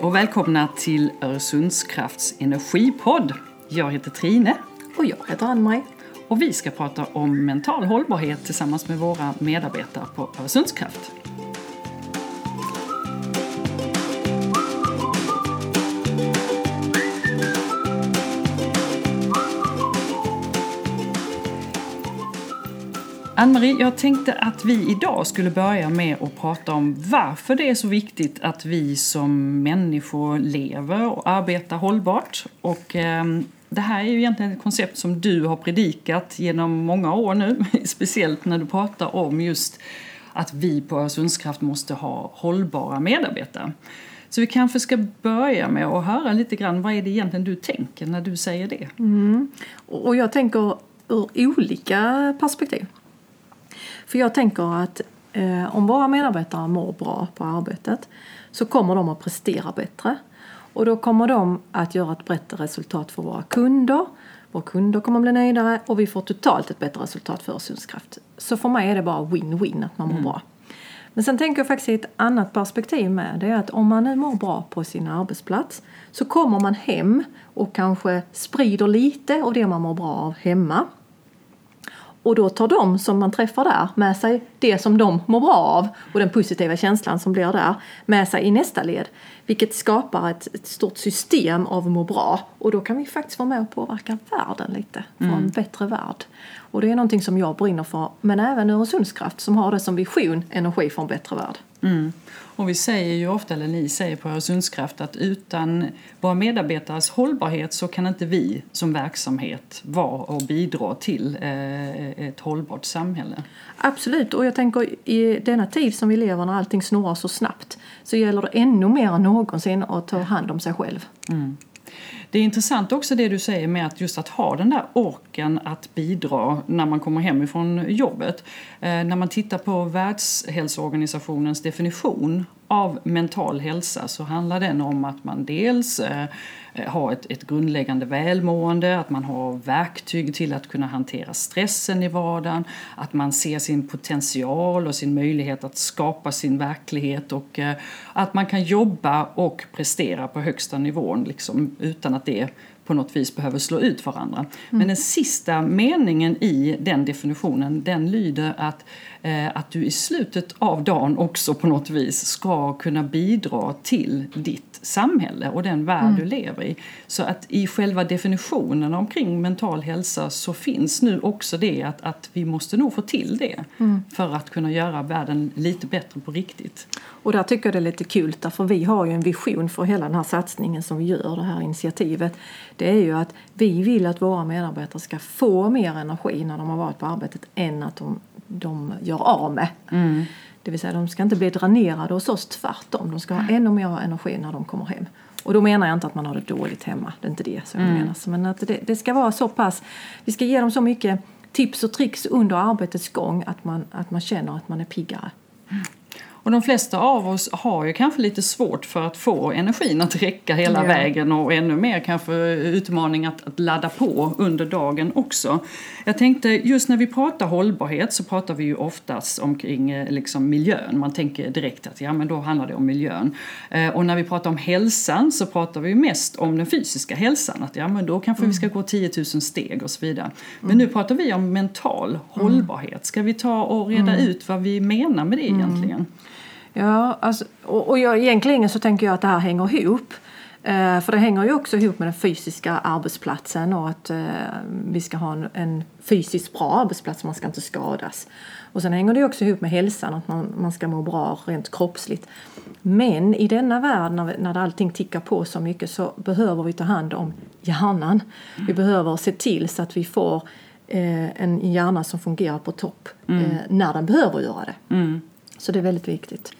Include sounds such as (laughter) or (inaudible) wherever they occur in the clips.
och välkomna till Öresundskrafts energipodd. Jag heter Trine. Och jag heter Ann-Marie. Och vi ska prata om mental hållbarhet tillsammans med våra medarbetare på Öresundskraft. Ann-Marie, jag tänkte att vi idag skulle börja med att prata om varför det är så viktigt att vi som människor lever och arbetar hållbart. Och, eh, det här är ju egentligen ett koncept som du har predikat genom många år nu, (laughs) speciellt när du pratar om just att vi på Öresundskraft måste ha hållbara medarbetare. Så vi kanske ska börja med att höra lite grann vad är det egentligen du tänker när du säger det? Mm. Och jag tänker ur olika perspektiv. För jag tänker att eh, om våra medarbetare mår bra på arbetet så kommer de att prestera bättre. Och då kommer de att göra ett bättre resultat för våra kunder. Våra kunder kommer att bli nöjdare och vi får totalt ett bättre resultat för Öresundskraft. Så för mig är det bara win-win att man mår mm. bra. Men sen tänker jag faktiskt i ett annat perspektiv med. Det är att om man nu mår bra på sin arbetsplats så kommer man hem och kanske sprider lite av det man mår bra av hemma. Och då tar de som man träffar där med sig det som de mår bra av och den positiva känslan som blir där med sig i nästa led. Vilket skapar ett, ett stort system av må bra. Och då kan vi faktiskt vara med och påverka världen lite. Få mm. en bättre värld. Och det är någonting som jag brinner för. Men även Öresundskraft som har det som vision, energi för en bättre värld. Mm. Och vi säger ju ofta, eller ni säger på Öresundskraft, att utan våra medarbetares hållbarhet så kan inte vi som verksamhet vara och bidra till eh, ett hållbart samhälle. Absolut, och jag tänker i denna tid som vi lever när allting snurrar så snabbt så gäller det ännu mer än någonsin att ta hand om sig själv. Mm. Det är intressant också det du säger med att just att ha den där orken att bidra när man kommer hem ifrån jobbet. Eh, när man tittar på Världshälsoorganisationens definition av mental hälsa så handlar den om att man dels eh, har ett, ett grundläggande välmående, att man har verktyg till att kunna hantera stressen i vardagen, att man ser sin potential och sin möjlighet att skapa sin verklighet och eh, att man kan jobba och prestera på högsta nivån liksom, utan att det på något vis behöver slå ut varandra. Mm. Men den sista meningen i den definitionen den lyder att, eh, att du i slutet av dagen också på något vis ska kunna bidra till ditt samhälle och den värld mm. du lever i. Så att i själva definitionen omkring mental hälsa så finns nu också det att, att vi måste nog få till det mm. för att kunna göra världen lite bättre på riktigt. Och där tycker jag det är lite kul därför vi har ju en vision för hela den här satsningen som vi gör, det här initiativet. Det är ju att vi vill att våra medarbetare ska få mer energi när de har varit på arbetet än att de, de gör av med. Mm. Det vill säga de ska inte bli dränerade hos oss, tvärtom. De ska ha ännu mer energi när de kommer hem. Och då menar jag inte att man har det dåligt hemma, det är inte det som mm. menar. Men att det, det, ska vara så pass, vi ska ge dem så mycket tips och tricks under arbetets gång att man, att man känner att man är piggare. Mm. Och de flesta av oss har ju kanske lite svårt för att få energin att räcka hela ja. vägen och ännu mer kanske utmaning att, att, ladda på under dagen också. Jag tänkte just när vi pratar hållbarhet så pratar vi ju oftast omkring eh, liksom miljön. Man tänker direkt att ja men då handlar det om miljön. Eh, och när vi pratar om hälsan så pratar vi mest om den fysiska hälsan. Att ja men då kanske mm. vi ska gå 10 000 steg och så vidare. Men mm. nu pratar vi om mental hållbarhet. Ska vi ta och reda mm. ut vad vi menar med det mm. egentligen? Ja, alltså, och, och jag, egentligen så tänker jag att det här hänger ihop. Eh, för det hänger ju också ihop med den fysiska arbetsplatsen och att eh, vi ska ha en, en fysiskt bra arbetsplats, man ska inte skadas. Och sen hänger det också ihop med hälsan, att man, man ska må bra rent kroppsligt. Men i denna värld när, när allting tickar på så mycket så behöver vi ta hand om hjärnan. Mm. Vi behöver se till så att vi får eh, en hjärna som fungerar på topp mm. eh, när den behöver göra det. Mm. Så det är väldigt viktigt.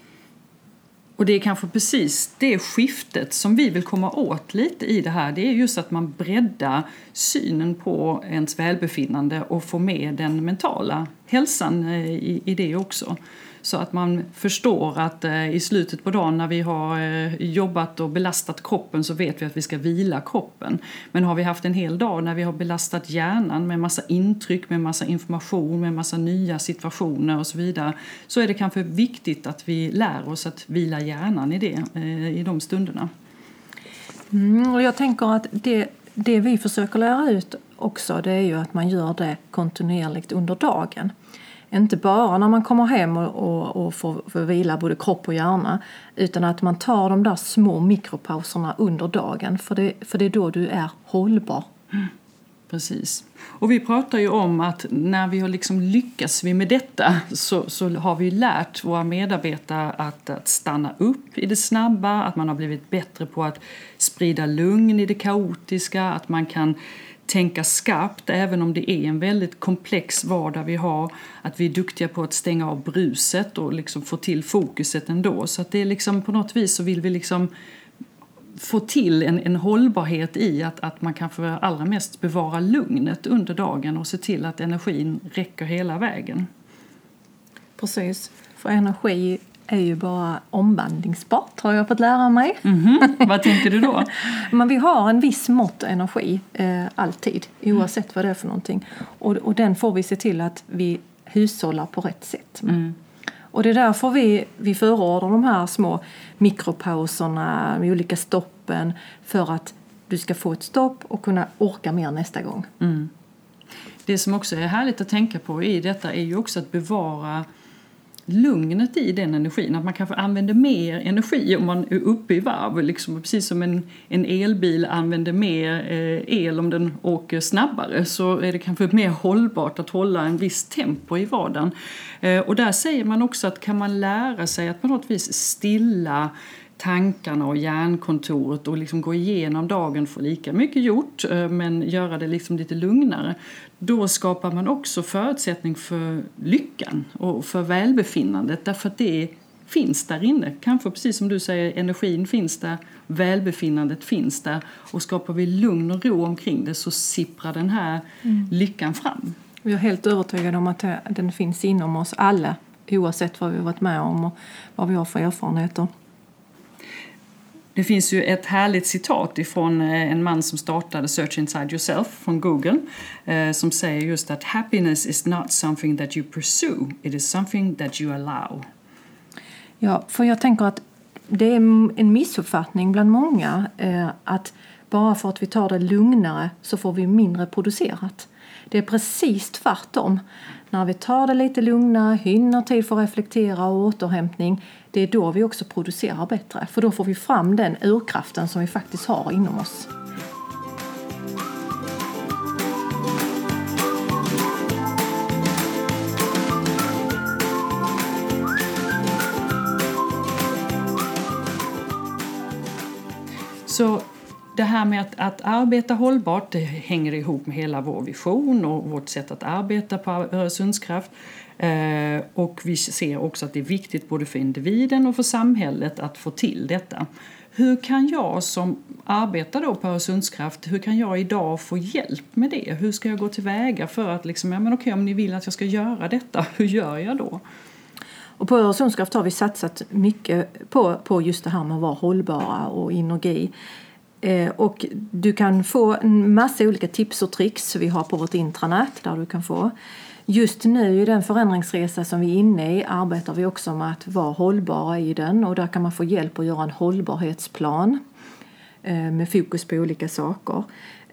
Och det är kanske precis det skiftet som vi vill komma åt lite i det här. Det är just att man breddar synen på ens välbefinnande och får med den mentala hälsan eh, i, i det också. Så att man förstår att eh, i slutet på dagen när vi har eh, jobbat och belastat kroppen så vet vi att vi ska vila kroppen. Men har vi haft en hel dag när vi har belastat hjärnan med massa intryck, med massa information, med massa nya situationer och så vidare så är det kanske viktigt att vi lär oss att vila hjärnan i det, eh, i de stunderna. Mm, och jag tänker att det, det vi försöker lära ut också det är ju att man gör det kontinuerligt under dagen. Inte bara när man kommer hem och, och, och får, får vila både kropp och hjärna utan att man tar de där små mikropauserna under dagen för det, för det är då du är hållbar. Mm. Precis. Och vi pratar ju om att när vi har liksom lyckats med detta så, så har vi lärt våra medarbetare att, att stanna upp i det snabba, att man har blivit bättre på att sprida lugn i det kaotiska, att man kan tänka skarpt även om det är en väldigt komplex vardag vi har. Att vi är duktiga på att stänga av bruset och liksom få till fokuset ändå. Så att det är liksom på något vis så vill vi liksom få till en, en hållbarhet i att, att man kan för allra mest bevara lugnet under dagen och se till att energin räcker hela vägen. Precis, för energi är ju bara omvandlingsbart har jag fått lära mig. Mm -hmm. Vad tänker du då? (laughs) Men vi har en viss mått energi eh, alltid oavsett vad det är för någonting. Och, och den får vi se till att vi hushållar på rätt sätt. Mm. Och det är därför vi, vi förordar de här små mikropauserna med olika stoppen för att du ska få ett stopp och kunna orka mer nästa gång. Mm. Det som också är härligt att tänka på i detta är ju också att bevara lugnet i den energin. Att man kanske använder mer energi om man är uppe i varv. Liksom, precis som en, en elbil använder mer eh, el om den åker snabbare så är det kanske mer hållbart att hålla en viss tempo i vardagen. Eh, och där säger man också att kan man lära sig att på något vis stilla tankarna och hjärnkontoret och liksom gå igenom dagen, få lika mycket gjort eh, men göra det liksom lite lugnare. Då skapar man också förutsättning för lyckan och för välbefinnandet därför att det finns där inne. Kanske precis som du säger, energin finns där, välbefinnandet finns där och skapar vi lugn och ro omkring det så sipprar den här mm. lyckan fram. Jag är helt övertygad om att den finns inom oss alla oavsett vad vi har varit med om och vad vi har för erfarenheter. Det finns ju ett härligt citat ifrån eh, en man som startade Search Inside Yourself från Google eh, som säger just att happiness is not something that you pursue, it is something that you allow. Ja, för jag tänker att det är en missuppfattning bland många eh, att bara för att vi tar det lugnare så får vi mindre producerat. Det är precis tvärtom. När vi tar det lite lugnare, hinner tid för att reflektera och återhämtning, det är då vi också producerar bättre. För då får vi fram den urkraften som vi faktiskt har inom oss. Så det här med att, att arbeta hållbart det hänger ihop med hela vår vision och vårt sätt att arbeta på Öresundskraft. Eh, och vi ser också att det är viktigt både för individen och för samhället att få till detta. Hur kan jag som arbetar då på Öresundskraft, hur kan jag idag få hjälp med det? Hur ska jag gå tillväga för att liksom, ja men okej om ni vill att jag ska göra detta, (laughs) hur gör jag då? Och på Öresundskraft har vi satsat mycket på, på just det här med att vara hållbara och energi. Eh, och du kan få en massa olika tips och tricks vi har på vårt intranät där du kan få. Just nu i den förändringsresa som vi är inne i arbetar vi också med att vara hållbara i den och där kan man få hjälp att göra en hållbarhetsplan eh, med fokus på olika saker.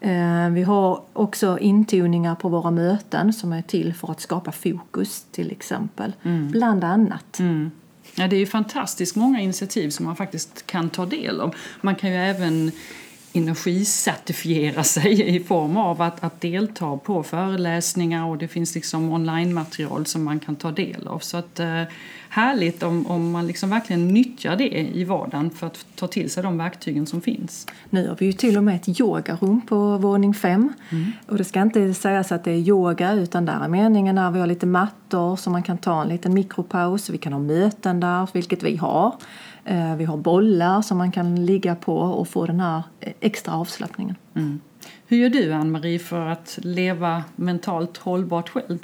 Eh, vi har också intoningar på våra möten som är till för att skapa fokus till exempel, mm. bland annat. Mm. Ja, det är ju fantastiskt många initiativ som man faktiskt kan ta del av. Man kan ju även energicertifiera sig i form av att, att delta på föreläsningar och det finns liksom online-material som man kan ta del av. Så att, eh, härligt om, om man liksom verkligen nyttjar det i vardagen för att ta till sig de verktygen som finns. Nu har vi ju till och med ett yogarum på våning fem. Mm. Och det ska inte sägas att det är yoga utan där är meningen när vi har lite mattor så man kan ta en liten mikropaus. Vi kan ha möten där, vilket vi har. Eh, vi har bollar som man kan ligga på och få den här extra avslappningen. Mm. Hur gör du, Ann-Marie, för att leva mentalt hållbart själv?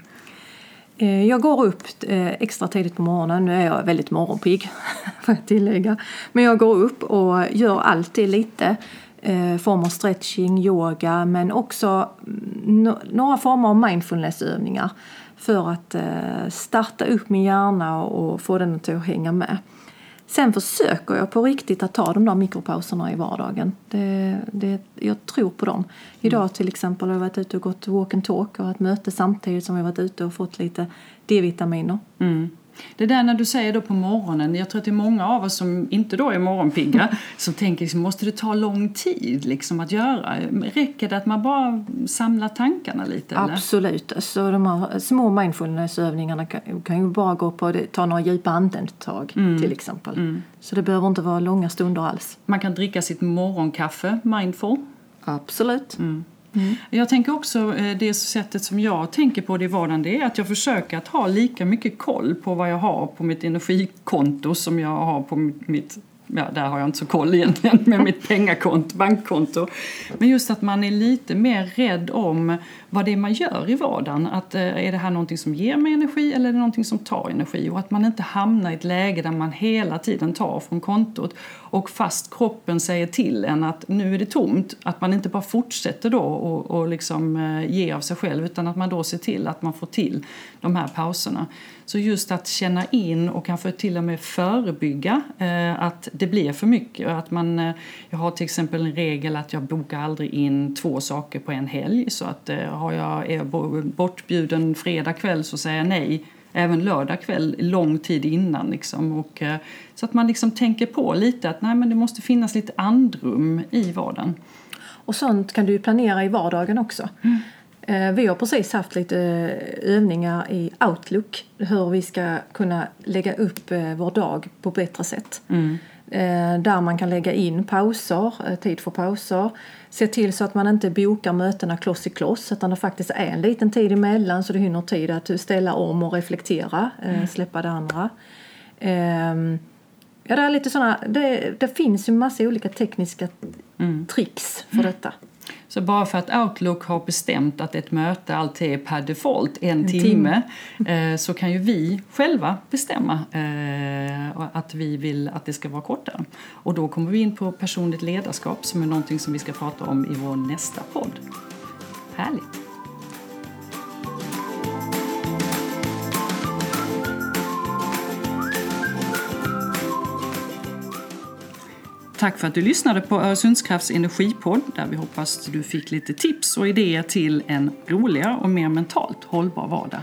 Eh, jag går upp eh, extra tidigt på morgonen. Nu är jag väldigt morgonpigg, (laughs) får jag tillägga. Men jag går upp och gör alltid lite eh, form av stretching, yoga men också mm, några former av mindfulnessövningar för att starta upp min hjärna och få den att hänga med. Sen försöker jag på riktigt att ta de där mikropauserna i vardagen. Det, det, jag tror på dem. Idag till exempel har jag varit ute och gått walk and talk och haft möte samtidigt som jag varit ute och fått lite D-vitaminer. Mm. Det där när du säger då på morgonen, jag tror att det är många av oss som inte då är morgonpigga (laughs) som tänker liksom, måste det ta lång tid liksom att göra? Räcker det att man bara samlar tankarna lite? Eller? Absolut. Alltså, de här små mindfulnessövningarna kan, kan ju bara gå på att ta några djupa andetag Mm. till exempel. Så det behöver inte vara långa stunder alls. Man kan dricka sitt morgonkaffe mindful. Absolut. Mm. Mm. Jag tänker också, eh, det sättet som jag tänker på det i vardagen det är att jag försöker att ha lika mycket koll på vad jag har på mitt energikonto som jag har på mitt Ja, där har jag inte så koll egentligen med mitt pengakonto, bankkonto. Men just att man är lite mer rädd om vad det är man gör i vardagen. Att, eh, är det här någonting som ger mig energi eller är det någonting som tar energi? Och att man inte hamnar i ett läge där man hela tiden tar från kontot och fast kroppen säger till en att nu är det tomt, att man inte bara fortsätter då och, och liksom eh, ge av sig själv utan att man då ser till att man får till de här pauserna. Så just att känna in och kanske till och med förebygga eh, att det blir för mycket. Att man, eh, jag har till exempel en regel att jag bokar aldrig in två saker på en helg. Så att eh, har jag, är jag bo- bortbjuden fredag kväll så säger jag nej även lördag kväll lång tid innan. Liksom. Och, eh, så att man liksom tänker på lite att nej, men det måste finnas lite andrum i vardagen. Och sånt kan du planera i vardagen också. Eh, Vi har precis haft lite eh, övningar i Outlook hur vi ska kunna lägga upp eh, vår dag på bättre sätt. Eh, Där man kan lägga in pauser, eh, tid för pauser. Se till så att man inte bokar mötena kloss i kloss utan det faktiskt är en liten tid emellan så du hinner tid att ställa om och reflektera, eh, släppa det andra. Ehm, Ja, det, är lite såna, det, det finns ju massa olika tekniska tricks för detta. Så bara för att Outlook har bestämt att ett möte alltid är per default en, En timme, eh, så kan ju vi själva bestämma eh, att vi vill att det ska vara kortare. Och då kommer vi in på personligt ledarskap som är någonting som vi ska prata om i vår nästa podd. Härligt! Tack för att du lyssnade på Öresundskrafts energipodd där vi hoppas du fick lite tips och idéer till en roligare och mer mentalt hållbar vardag.